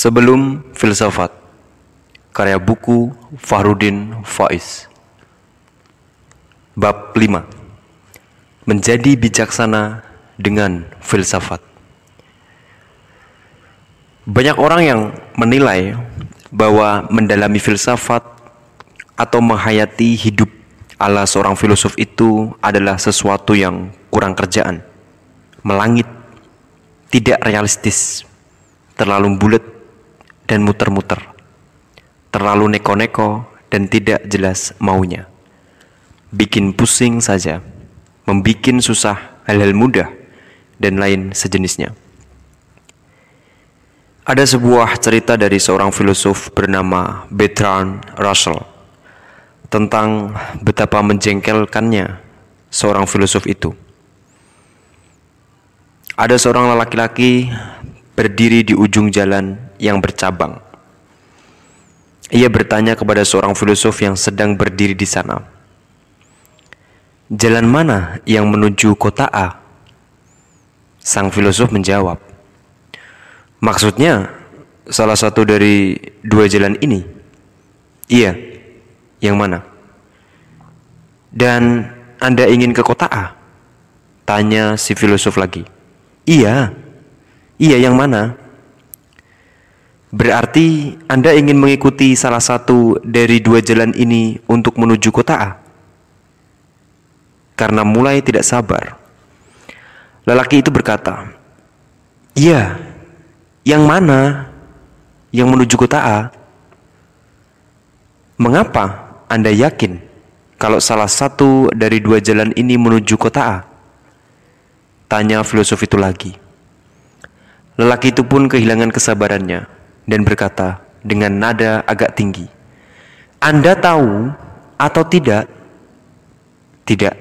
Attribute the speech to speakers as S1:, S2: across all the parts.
S1: Sebelum Filsafat Karya buku Fahrudin Faiz. Bab 5 Menjadi bijaksana dengan filsafat. Banyak orang yang menilai bahwa mendalami filsafat atau menghayati hidup ala seorang filosof itu adalah sesuatu yang kurang kerjaan, melangit, tidak realistis, terlalu bulat dan muter-muter, terlalu neko-neko dan tidak jelas maunya. Bikin pusing saja, membikin susah hal-hal mudah, dan lain sejenisnya. Ada sebuah cerita dari seorang filosof bernama Bertrand Russell tentang betapa menjengkelkannya seorang filosof itu. Ada seorang laki-laki berdiri di ujung jalan yang bercabang. Ia bertanya kepada seorang filosof yang sedang berdiri di sana. Jalan mana yang menuju kota A? Sang filosof menjawab, Maksudnya, salah satu dari dua jalan ini. Iya, yang mana? Dan Anda ingin ke kota A? Tanya si filosof lagi. Iya, Iya, yang mana? Berarti Anda ingin mengikuti salah satu dari dua jalan ini untuk menuju kota A? Karena mulai tidak sabar. Lelaki itu berkata, Iya, yang mana? Yang menuju kota A? Mengapa Anda yakin kalau salah satu dari dua jalan ini menuju kota A? Tanya filosof itu lagi. Lelaki itu pun kehilangan kesabarannya dan berkata dengan nada agak tinggi, "Anda tahu atau tidak?" Tidak.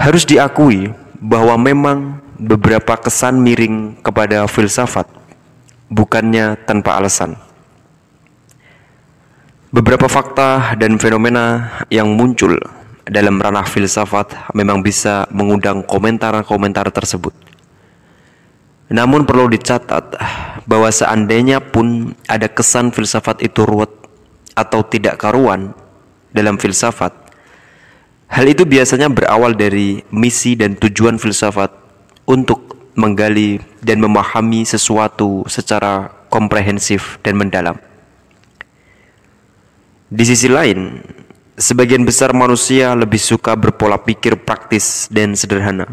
S1: Harus diakui bahwa memang beberapa kesan miring kepada filsafat, bukannya tanpa alasan. Beberapa fakta dan fenomena yang muncul dalam ranah filsafat memang bisa mengundang komentar-komentar tersebut. Namun perlu dicatat bahwa seandainya pun ada kesan filsafat itu ruwet atau tidak karuan dalam filsafat, hal itu biasanya berawal dari misi dan tujuan filsafat untuk menggali dan memahami sesuatu secara komprehensif dan mendalam. Di sisi lain, sebagian besar manusia lebih suka berpola pikir praktis dan sederhana.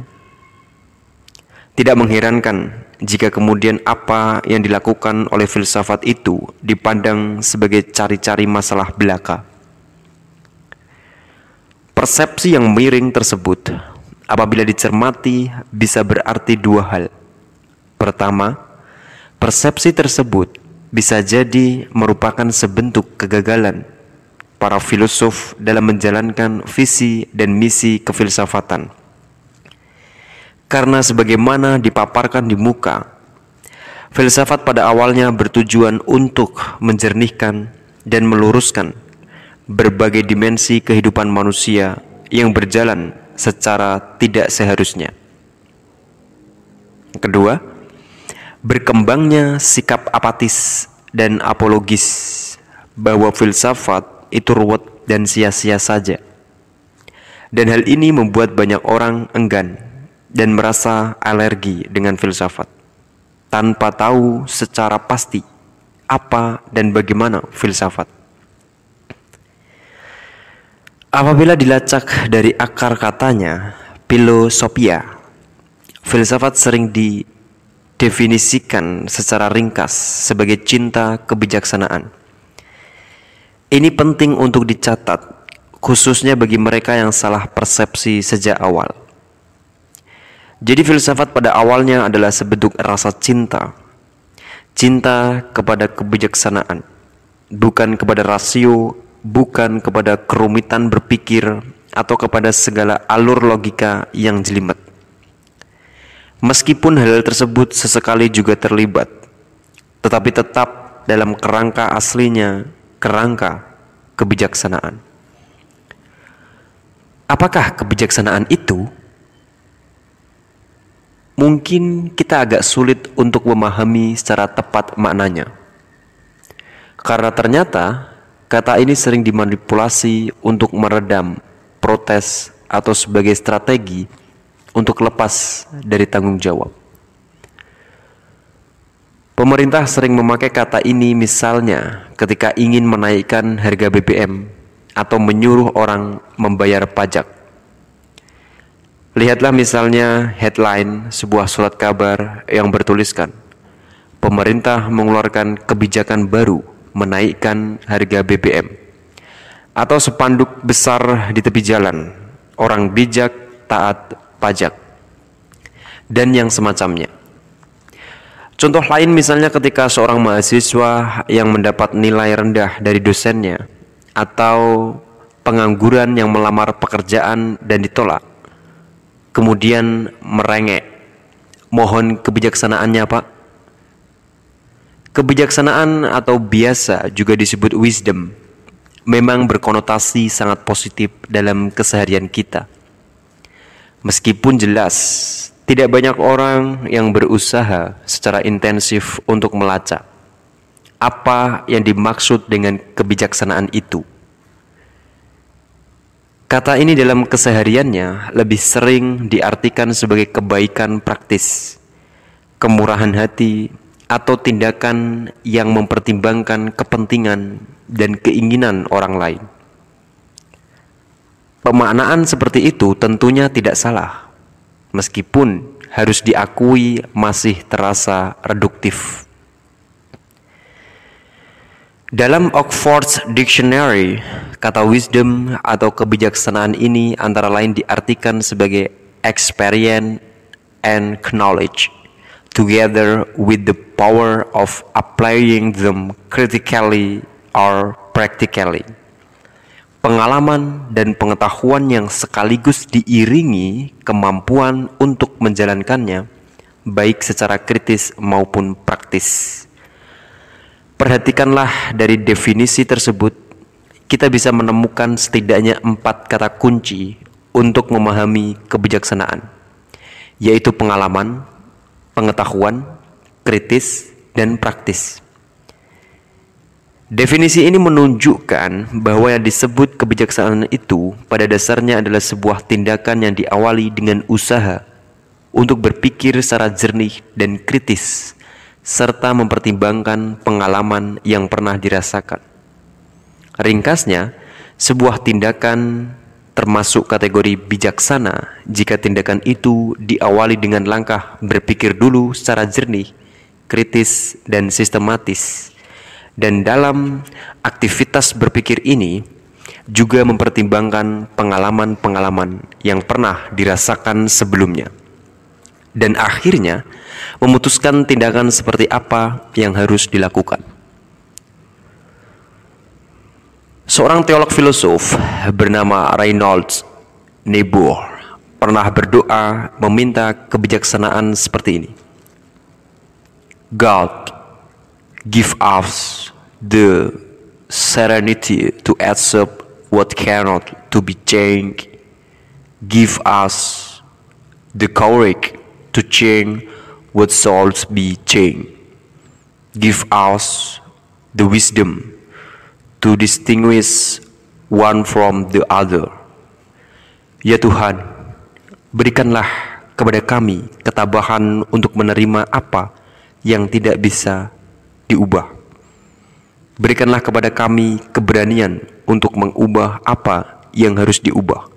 S1: Tidak mengherankan jika kemudian apa yang dilakukan oleh filsafat itu dipandang sebagai cari-cari masalah belaka. Persepsi yang miring tersebut apabila dicermati bisa berarti dua hal. Pertama, persepsi tersebut bisa jadi merupakan sebentuk kegagalan para filosof dalam menjalankan visi dan misi kefilsafatan karena sebagaimana dipaparkan di muka, filsafat pada awalnya bertujuan untuk menjernihkan dan meluruskan berbagai dimensi kehidupan manusia yang berjalan secara tidak seharusnya. Kedua, berkembangnya sikap apatis dan apologis bahwa filsafat itu ruwet dan sia-sia saja. Dan hal ini membuat banyak orang enggan dan merasa alergi dengan filsafat tanpa tahu secara pasti apa dan bagaimana filsafat. Apabila dilacak dari akar katanya, filosofia, filsafat sering didefinisikan secara ringkas sebagai cinta kebijaksanaan. Ini penting untuk dicatat, khususnya bagi mereka yang salah persepsi sejak awal. Jadi filsafat pada awalnya adalah sebentuk rasa cinta. Cinta kepada kebijaksanaan, bukan kepada rasio, bukan kepada kerumitan berpikir atau kepada segala alur logika yang jelimet. Meskipun hal tersebut sesekali juga terlibat, tetapi tetap dalam kerangka aslinya, kerangka kebijaksanaan. Apakah kebijaksanaan itu? Mungkin kita agak sulit untuk memahami secara tepat maknanya. Karena ternyata kata ini sering dimanipulasi untuk meredam protes atau sebagai strategi untuk lepas dari tanggung jawab. Pemerintah sering memakai kata ini misalnya ketika ingin menaikkan harga BBM atau menyuruh orang membayar pajak. Lihatlah misalnya headline sebuah surat kabar yang bertuliskan Pemerintah mengeluarkan kebijakan baru menaikkan harga BBM atau sepanduk besar di tepi jalan orang bijak taat pajak. Dan yang semacamnya. Contoh lain misalnya ketika seorang mahasiswa yang mendapat nilai rendah dari dosennya atau pengangguran yang melamar pekerjaan dan ditolak, kemudian merengek, mohon kebijaksanaannya Pak. Kebijaksanaan atau biasa juga disebut wisdom, memang berkonotasi sangat positif dalam keseharian kita. Meskipun jelas tidak banyak orang yang berusaha secara intensif untuk melacak apa yang dimaksud dengan kebijaksanaan itu. Kata ini dalam kesehariannya lebih sering diartikan sebagai kebaikan praktis, kemurahan hati, atau tindakan yang mempertimbangkan kepentingan dan keinginan orang lain. Pemaknaan seperti itu tentunya tidak salah meskipun harus diakui masih terasa reduktif. Dalam Oxford's Dictionary, kata wisdom atau kebijaksanaan ini antara lain diartikan sebagai experience and knowledge together with the power of applying them critically or practically pengalaman dan pengetahuan yang sekaligus diiringi kemampuan untuk menjalankannya, baik secara kritis maupun praktis. Perhatikanlah dari definisi tersebut, kita bisa menemukan setidaknya empat kata kunci untuk memahami kebijaksanaan, yaitu pengalaman, pengetahuan, kritis, dan praktis. Definisi ini menunjukkan bahwa yang disebut kebijaksanaan itu pada dasarnya adalah sebuah tindakan yang diawali dengan usaha untuk berpikir secara jernih dan kritis serta mempertimbangkan pengalaman yang pernah dirasakan. Ringkasnya, sebuah tindakan termasuk kategori bijaksana jika tindakan itu diawali dengan langkah berpikir dulu secara jernih, kritis, dan sistematis dan dalam aktivitas berpikir ini juga mempertimbangkan pengalaman-pengalaman yang pernah dirasakan sebelumnya. Dan akhirnya memutuskan tindakan seperti apa yang harus dilakukan. Seorang teolog filosof bernama Reynolds Niebuhr pernah berdoa meminta kebijaksanaan seperti ini. God give us the serenity to accept what cannot to be changed give us the courage to change what souls be changed give us the wisdom to distinguish one from the other ya Tuhan berikanlah kepada kami ketabahan untuk menerima apa yang tidak bisa diubah. Berikanlah kepada kami keberanian untuk mengubah apa yang harus diubah.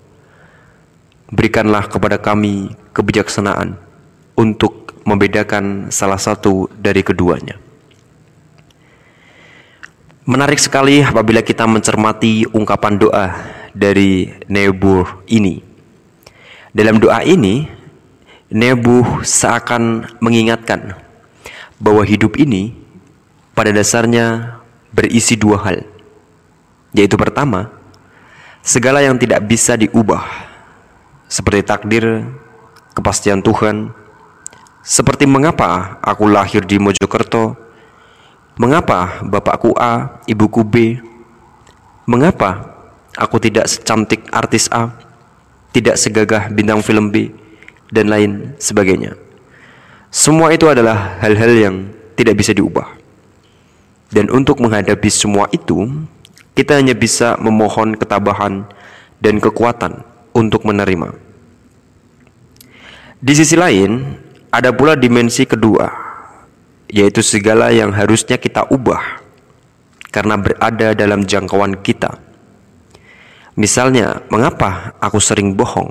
S1: Berikanlah kepada kami kebijaksanaan untuk membedakan salah satu dari keduanya. Menarik sekali apabila kita mencermati ungkapan doa dari Nebuh ini. Dalam doa ini, Nebuh seakan mengingatkan bahwa hidup ini pada dasarnya berisi dua hal, yaitu pertama, segala yang tidak bisa diubah, seperti takdir, kepastian Tuhan, seperti mengapa aku lahir di Mojokerto, mengapa bapakku A, ibuku B, mengapa aku tidak secantik artis A, tidak segagah bintang film B, dan lain sebagainya. Semua itu adalah hal-hal yang tidak bisa diubah. Dan untuk menghadapi semua itu, kita hanya bisa memohon ketabahan dan kekuatan untuk menerima. Di sisi lain, ada pula dimensi kedua, yaitu segala yang harusnya kita ubah karena berada dalam jangkauan kita. Misalnya, mengapa aku sering bohong?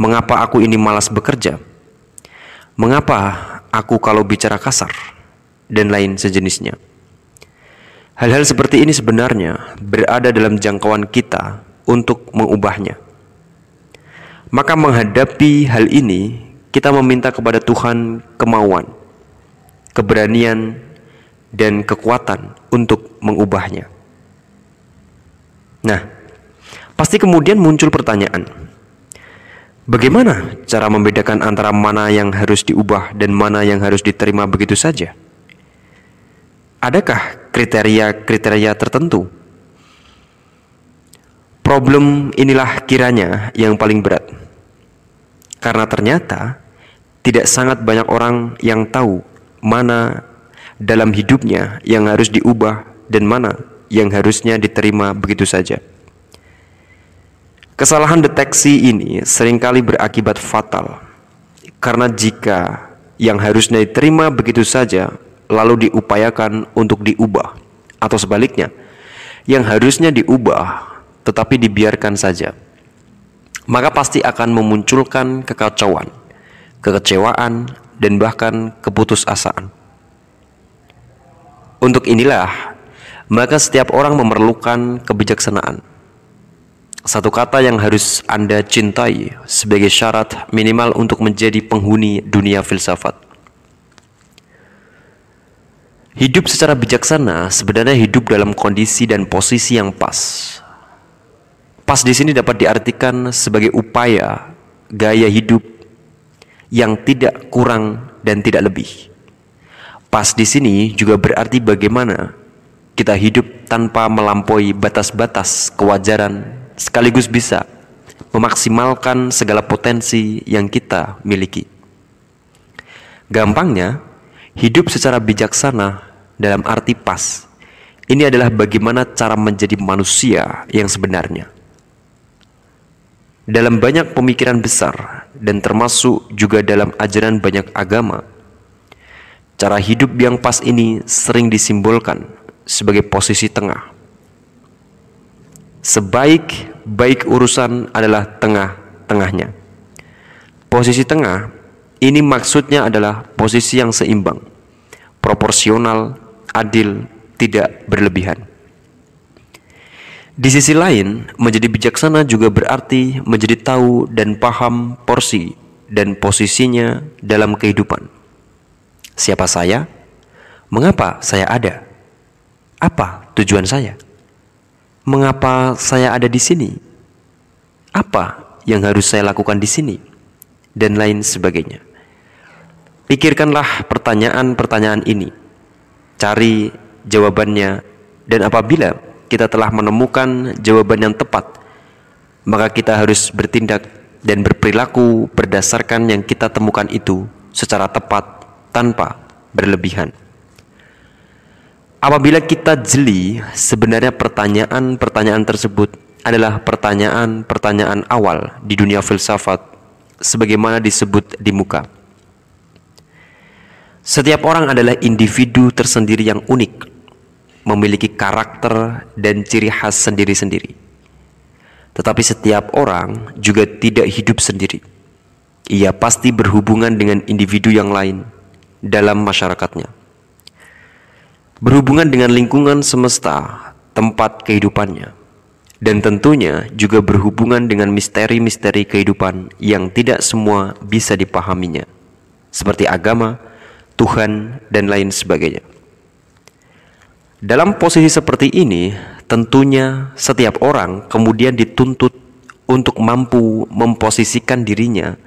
S1: Mengapa aku ini malas bekerja? Mengapa aku kalau bicara kasar? Dan lain sejenisnya. Hal-hal seperti ini sebenarnya berada dalam jangkauan kita untuk mengubahnya. Maka menghadapi hal ini, kita meminta kepada Tuhan kemauan, keberanian, dan kekuatan untuk mengubahnya. Nah, pasti kemudian muncul pertanyaan, Bagaimana cara membedakan antara mana yang harus diubah dan mana yang harus diterima begitu saja? Adakah kriteria-kriteria tertentu? Problem inilah kiranya yang paling berat. Karena ternyata tidak sangat banyak orang yang tahu mana dalam hidupnya yang harus diubah dan mana yang harusnya diterima begitu saja. Kesalahan deteksi ini sering kali berakibat fatal. Karena jika yang harusnya diterima begitu saja lalu diupayakan untuk diubah. Atau sebaliknya yang harusnya diubah tetapi dibiarkan saja maka pasti akan memunculkan kekacauan, kekecewaan dan bahkan keputusasaan. Untuk inilah maka setiap orang memerlukan kebijaksanaan satu kata yang harus Anda cintai sebagai syarat minimal untuk menjadi penghuni dunia filsafat. Hidup secara bijaksana sebenarnya hidup dalam kondisi dan posisi yang pas. Pas di sini dapat diartikan sebagai upaya gaya hidup yang tidak kurang dan tidak lebih. Pas di sini juga berarti bagaimana kita hidup tanpa melampaui batas-batas kewajaran sekaligus bisa memaksimalkan segala potensi yang kita miliki. Gampangnya, hidup secara bijaksana dalam arti pas. Ini adalah bagaimana cara menjadi manusia yang sebenarnya. Dalam banyak pemikiran besar dan termasuk juga dalam ajaran banyak agama, cara hidup yang pas ini sering disimbolkan sebagai posisi tengah sebaik-baik urusan adalah tengah-tengahnya. Posisi tengah ini maksudnya adalah posisi yang seimbang, proporsional, adil, tidak berlebihan. Di sisi lain, menjadi bijaksana juga berarti menjadi tahu dan paham porsi dan posisinya dalam kehidupan. Siapa saya? Mengapa saya ada? Apa tujuan saya? mengapa saya ada di sini? Apa yang harus saya lakukan di sini? Dan lain sebagainya. Pikirkanlah pertanyaan-pertanyaan ini. Cari jawabannya dan apabila kita telah menemukan jawaban yang tepat, maka kita harus bertindak dan berperilaku berdasarkan yang kita temukan itu secara tepat tanpa berlebihan. Apabila kita jeli, sebenarnya pertanyaan-pertanyaan tersebut adalah pertanyaan-pertanyaan awal di dunia filsafat sebagaimana disebut di muka. Setiap orang adalah individu tersendiri yang unik, memiliki karakter dan ciri khas sendiri-sendiri. Tetapi setiap orang juga tidak hidup sendiri. Ia pasti berhubungan dengan individu yang lain dalam masyarakatnya berhubungan dengan lingkungan semesta, tempat kehidupannya, dan tentunya juga berhubungan dengan misteri-misteri kehidupan yang tidak semua bisa dipahaminya, seperti agama, Tuhan, dan lain sebagainya. Dalam posisi seperti ini, tentunya setiap orang kemudian dituntut untuk mampu memposisikan dirinya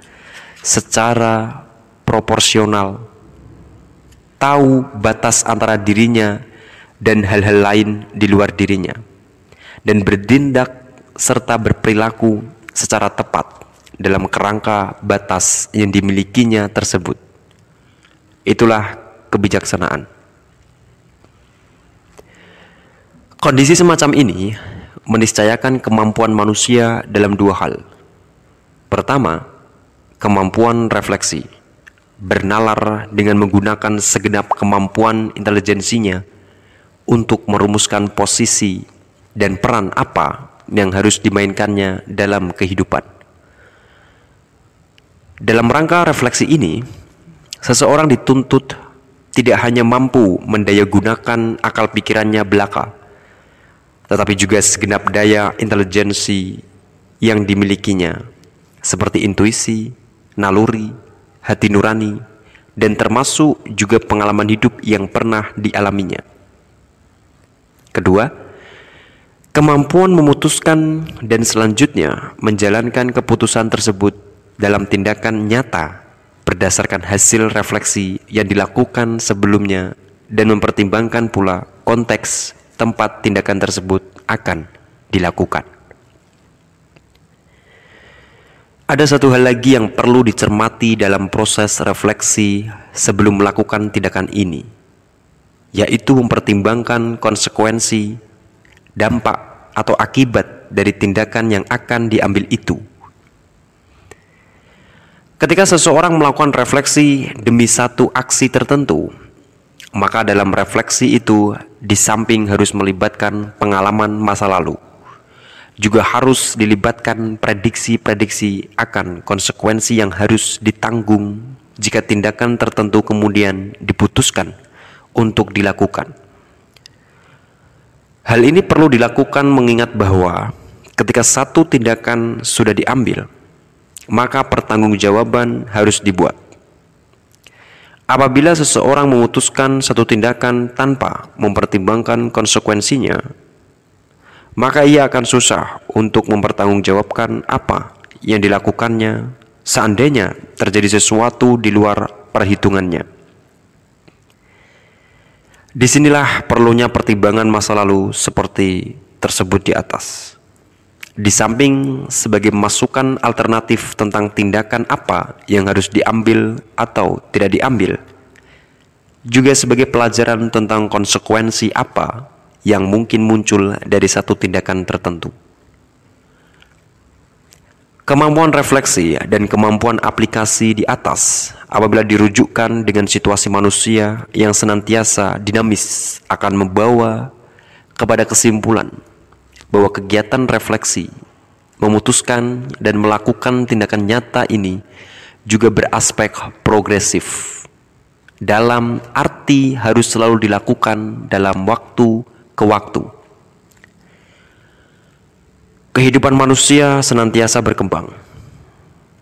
S1: secara proporsional tahu batas antara dirinya dan hal-hal lain di luar dirinya, dan bertindak serta berperilaku secara tepat dalam kerangka batas yang dimilikinya tersebut. Itulah kebijaksanaan. Kondisi semacam ini meniscayakan kemampuan manusia dalam dua hal. Pertama, kemampuan refleksi, bernalar dengan menggunakan segenap kemampuan intelijensinya untuk merumuskan posisi dan peran apa yang harus dimainkannya dalam kehidupan. Dalam rangka refleksi ini, seseorang dituntut tidak hanya mampu mendayagunakan akal pikirannya belaka, tetapi juga segenap daya intelijensi yang dimilikinya, seperti intuisi, naluri, hati nurani, dan termasuk juga pengalaman hidup yang pernah dialaminya. Kedua, kemampuan memutuskan dan selanjutnya menjalankan keputusan tersebut dalam tindakan nyata berdasarkan hasil refleksi yang dilakukan sebelumnya dan mempertimbangkan pula konteks tempat tindakan tersebut akan dilakukan. Ada satu hal lagi yang perlu dicermati dalam proses refleksi sebelum melakukan tindakan ini, yaitu mempertimbangkan konsekuensi, dampak, atau akibat dari tindakan yang akan diambil itu. Ketika seseorang melakukan refleksi demi satu aksi tertentu, maka dalam refleksi itu di samping harus melibatkan pengalaman masa lalu, juga harus dilibatkan prediksi-prediksi akan konsekuensi yang harus ditanggung jika tindakan tertentu kemudian diputuskan untuk dilakukan. Hal ini perlu dilakukan mengingat bahwa ketika satu tindakan sudah diambil, maka pertanggungjawaban harus dibuat. Apabila seseorang memutuskan satu tindakan tanpa mempertimbangkan konsekuensinya, maka ia akan susah untuk mempertanggungjawabkan apa yang dilakukannya seandainya terjadi sesuatu di luar perhitungannya. Di sinilah perlunya pertimbangan masa lalu seperti tersebut di atas. Di samping sebagai masukan alternatif tentang tindakan apa yang harus diambil atau tidak diambil, juga sebagai pelajaran tentang konsekuensi apa yang mungkin muncul dari satu tindakan tertentu. Kemampuan refleksi dan kemampuan aplikasi di atas apabila dirujukkan dengan situasi manusia yang senantiasa dinamis akan membawa kepada kesimpulan bahwa kegiatan refleksi, memutuskan dan melakukan tindakan nyata ini juga beraspek progresif. Dalam arti harus selalu dilakukan dalam waktu ke waktu. Kehidupan manusia senantiasa berkembang.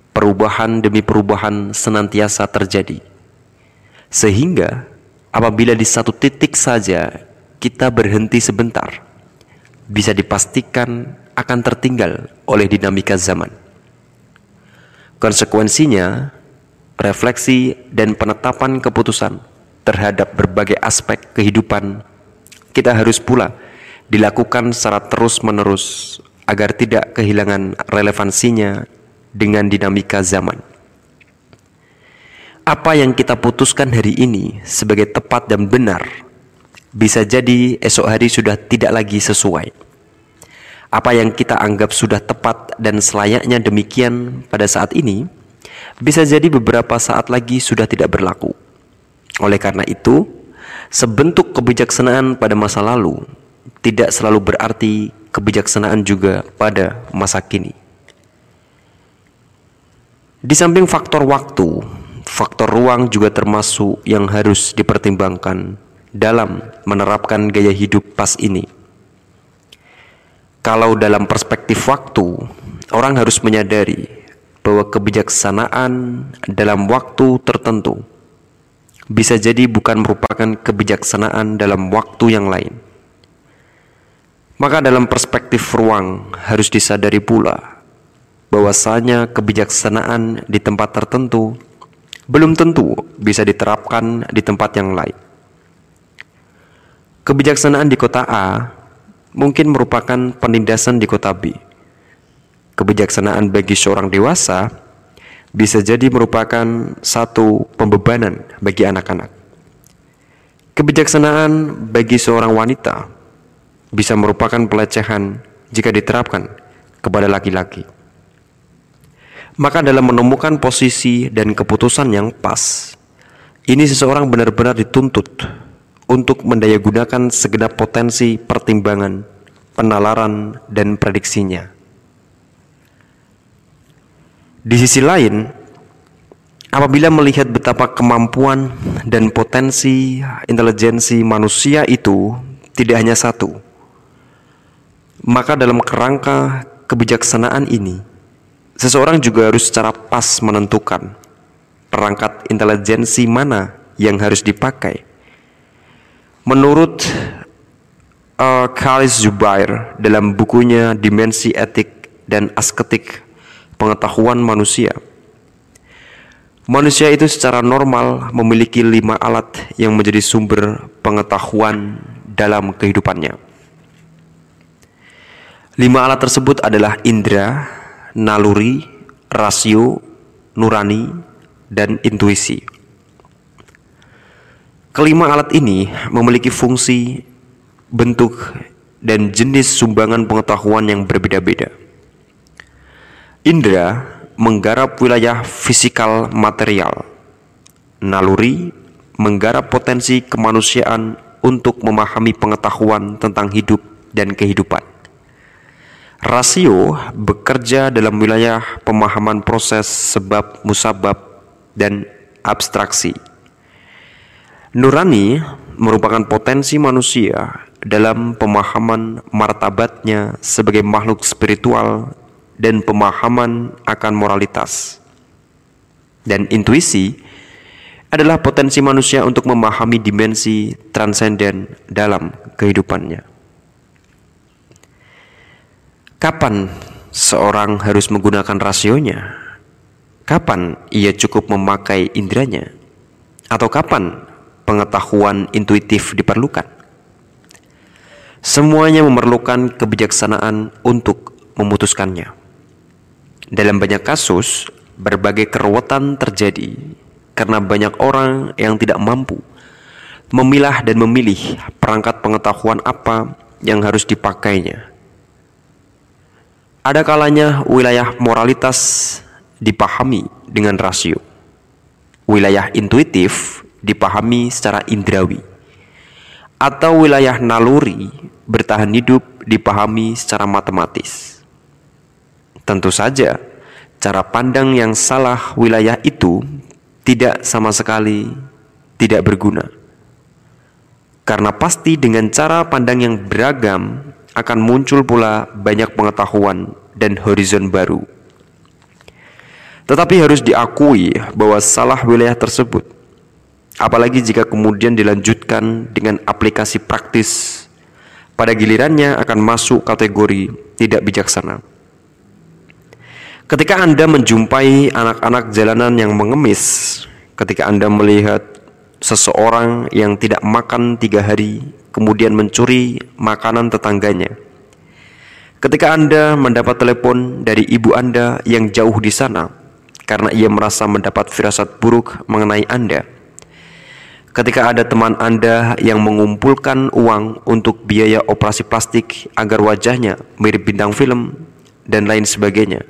S1: Perubahan demi perubahan senantiasa terjadi. Sehingga apabila di satu titik saja kita berhenti sebentar, bisa dipastikan akan tertinggal oleh dinamika zaman. Konsekuensinya, refleksi dan penetapan keputusan terhadap berbagai aspek kehidupan kita harus pula dilakukan secara terus-menerus agar tidak kehilangan relevansinya dengan dinamika zaman. Apa yang kita putuskan hari ini sebagai tepat dan benar bisa jadi esok hari sudah tidak lagi sesuai. Apa yang kita anggap sudah tepat dan selayaknya demikian pada saat ini, bisa jadi beberapa saat lagi sudah tidak berlaku. Oleh karena itu, sebentuk kebijaksanaan pada masa lalu tidak selalu berarti kebijaksanaan juga pada masa kini. Di samping faktor waktu, faktor ruang juga termasuk yang harus dipertimbangkan dalam menerapkan gaya hidup pas ini. Kalau dalam perspektif waktu, orang harus menyadari bahwa kebijaksanaan dalam waktu tertentu bisa jadi bukan merupakan kebijaksanaan dalam waktu yang lain. Maka dalam perspektif ruang harus disadari pula bahwasanya kebijaksanaan di tempat tertentu belum tentu bisa diterapkan di tempat yang lain. Kebijaksanaan di kota A mungkin merupakan penindasan di kota B. Kebijaksanaan bagi seorang dewasa bisa jadi merupakan satu pembebanan bagi anak-anak. Kebijaksanaan bagi seorang wanita bisa merupakan pelecehan jika diterapkan kepada laki-laki. Maka dalam menemukan posisi dan keputusan yang pas, ini seseorang benar-benar dituntut untuk mendayagunakan segenap potensi pertimbangan, penalaran, dan prediksinya. Di sisi lain, apabila melihat betapa kemampuan dan potensi intelijensi manusia itu tidak hanya satu, maka dalam kerangka kebijaksanaan ini, seseorang juga harus secara pas menentukan perangkat intelijensi mana yang harus dipakai. Menurut uh, Khalis Zubair dalam bukunya Dimensi Etik dan Asketik Pengetahuan Manusia, manusia itu secara normal memiliki lima alat yang menjadi sumber pengetahuan dalam kehidupannya. Lima alat tersebut adalah indera, naluri, rasio, nurani, dan intuisi. Kelima alat ini memiliki fungsi, bentuk, dan jenis sumbangan pengetahuan yang berbeda-beda. Indra menggarap wilayah fisikal material. Naluri menggarap potensi kemanusiaan untuk memahami pengetahuan tentang hidup dan kehidupan. Rasio bekerja dalam wilayah pemahaman proses sebab musabab dan abstraksi. Nurani merupakan potensi manusia dalam pemahaman martabatnya sebagai makhluk spiritual dan pemahaman akan moralitas. Dan intuisi adalah potensi manusia untuk memahami dimensi transenden dalam kehidupannya. Kapan seorang harus menggunakan rasionya? Kapan ia cukup memakai indranya? Atau kapan pengetahuan intuitif diperlukan? Semuanya memerlukan kebijaksanaan untuk memutuskannya. Dalam banyak kasus, berbagai keruwetan terjadi karena banyak orang yang tidak mampu memilah dan memilih perangkat pengetahuan apa yang harus dipakainya ada kalanya wilayah moralitas dipahami dengan rasio. Wilayah intuitif dipahami secara indrawi. Atau wilayah naluri bertahan hidup dipahami secara matematis. Tentu saja, cara pandang yang salah wilayah itu tidak sama sekali tidak berguna. Karena pasti dengan cara pandang yang beragam akan muncul pula banyak pengetahuan dan horizon baru. Tetapi harus diakui bahwa salah wilayah tersebut, apalagi jika kemudian dilanjutkan dengan aplikasi praktis, pada gilirannya akan masuk kategori tidak bijaksana. Ketika Anda menjumpai anak-anak jalanan yang mengemis, ketika Anda melihat seseorang yang tidak makan tiga hari kemudian mencuri makanan tetangganya. Ketika Anda mendapat telepon dari ibu Anda yang jauh di sana karena ia merasa mendapat firasat buruk mengenai Anda. Ketika ada teman Anda yang mengumpulkan uang untuk biaya operasi plastik agar wajahnya mirip bintang film dan lain sebagainya.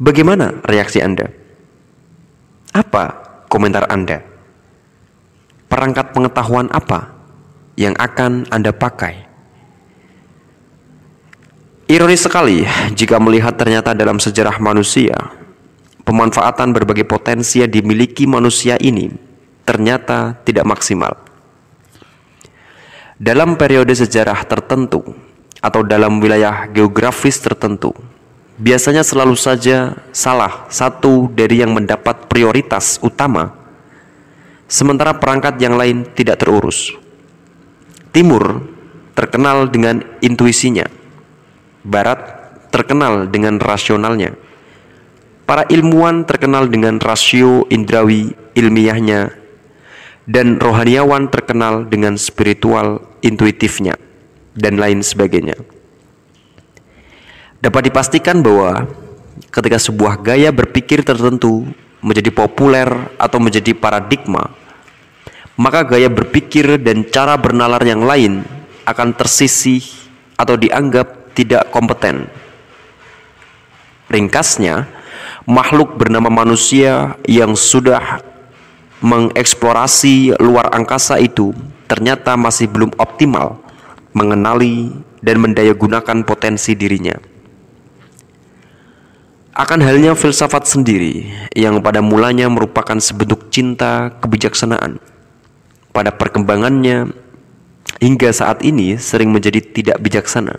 S1: Bagaimana reaksi Anda? Apa komentar Anda? Perangkat pengetahuan apa yang akan Anda pakai. Ironis sekali jika melihat ternyata dalam sejarah manusia, pemanfaatan berbagai potensi yang dimiliki manusia ini ternyata tidak maksimal. Dalam periode sejarah tertentu atau dalam wilayah geografis tertentu, biasanya selalu saja salah satu dari yang mendapat prioritas utama, sementara perangkat yang lain tidak terurus. Timur terkenal dengan intuisinya. Barat terkenal dengan rasionalnya. Para ilmuwan terkenal dengan rasio indrawi ilmiahnya dan rohaniawan terkenal dengan spiritual intuitifnya dan lain sebagainya. Dapat dipastikan bahwa ketika sebuah gaya berpikir tertentu menjadi populer atau menjadi paradigma, maka gaya berpikir dan cara bernalar yang lain akan tersisih atau dianggap tidak kompeten. Ringkasnya, makhluk bernama manusia yang sudah mengeksplorasi luar angkasa itu ternyata masih belum optimal mengenali dan mendayagunakan potensi dirinya. Akan halnya filsafat sendiri yang pada mulanya merupakan sebentuk cinta kebijaksanaan. Pada perkembangannya hingga saat ini sering menjadi tidak bijaksana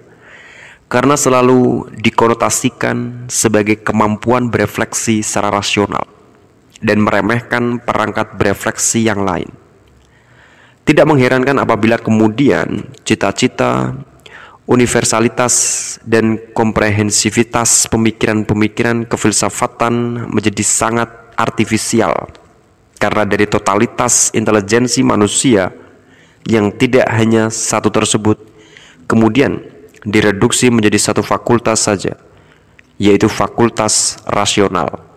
S1: karena selalu dikonotasikan sebagai kemampuan berefleksi secara rasional dan meremehkan perangkat berefleksi yang lain. Tidak mengherankan apabila kemudian cita-cita universalitas dan komprehensivitas pemikiran-pemikiran kefilsafatan menjadi sangat artifisial karena dari totalitas intelijensi manusia yang tidak hanya satu tersebut kemudian direduksi menjadi satu fakultas saja yaitu fakultas rasional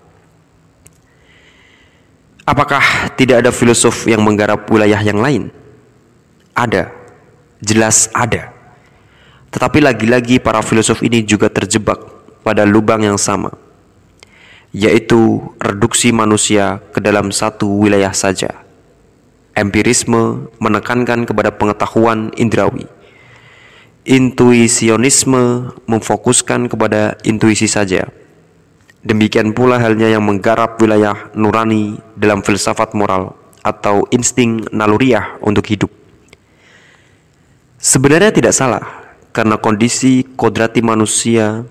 S1: Apakah tidak ada filosof yang menggarap wilayah yang lain? Ada, jelas ada. Tetapi lagi-lagi para filosof ini juga terjebak pada lubang yang sama, yaitu reduksi manusia ke dalam satu wilayah saja. Empirisme menekankan kepada pengetahuan indrawi. Intuisionisme memfokuskan kepada intuisi saja. Demikian pula halnya yang menggarap wilayah nurani dalam filsafat moral atau insting naluriah untuk hidup. Sebenarnya tidak salah karena kondisi kodrati manusia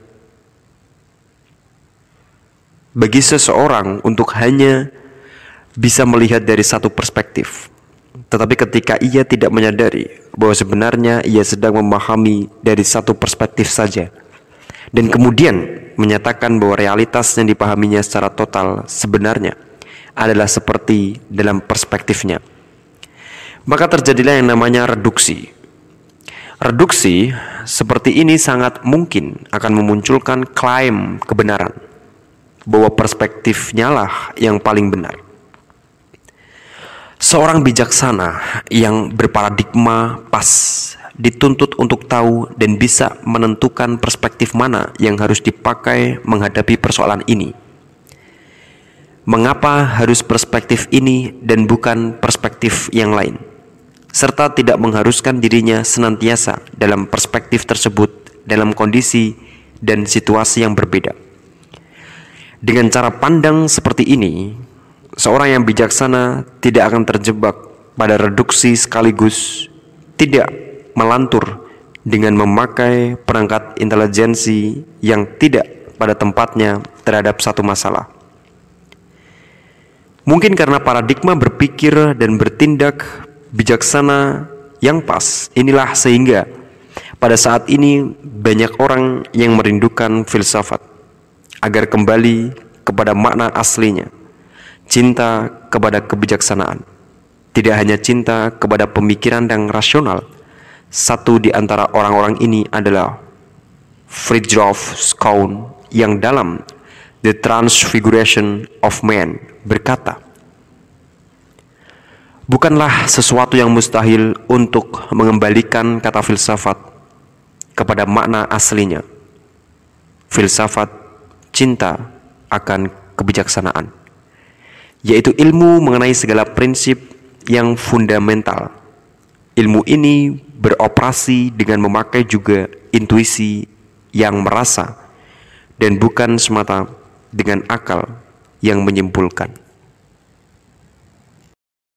S1: bagi seseorang untuk hanya bisa melihat dari satu perspektif. Tetapi ketika ia tidak menyadari bahwa sebenarnya ia sedang memahami dari satu perspektif saja dan kemudian menyatakan bahwa realitas yang dipahaminya secara total sebenarnya adalah seperti dalam perspektifnya. Maka terjadilah yang namanya reduksi Reduksi seperti ini sangat mungkin akan memunculkan klaim kebenaran bahwa perspektifnya lah yang paling benar. Seorang bijaksana yang berparadigma pas dituntut untuk tahu dan bisa menentukan perspektif mana yang harus dipakai menghadapi persoalan ini. Mengapa harus perspektif ini dan bukan perspektif yang lain? serta tidak mengharuskan dirinya senantiasa dalam perspektif tersebut dalam kondisi dan situasi yang berbeda. Dengan cara pandang seperti ini, seorang yang bijaksana tidak akan terjebak pada reduksi sekaligus tidak melantur dengan memakai perangkat intelijensi yang tidak pada tempatnya terhadap satu masalah. Mungkin karena paradigma berpikir dan bertindak bijaksana yang pas. Inilah sehingga pada saat ini banyak orang yang merindukan filsafat agar kembali kepada makna aslinya. Cinta kepada kebijaksanaan. Tidak hanya cinta kepada pemikiran yang rasional. Satu di antara orang-orang ini adalah Friedrich Skaun yang dalam The Transfiguration of Man berkata, bukanlah sesuatu yang mustahil untuk mengembalikan kata filsafat kepada makna aslinya. Filsafat cinta akan kebijaksanaan, yaitu ilmu mengenai segala prinsip yang fundamental. Ilmu ini beroperasi dengan memakai juga intuisi yang merasa dan bukan semata dengan akal yang menyimpulkan.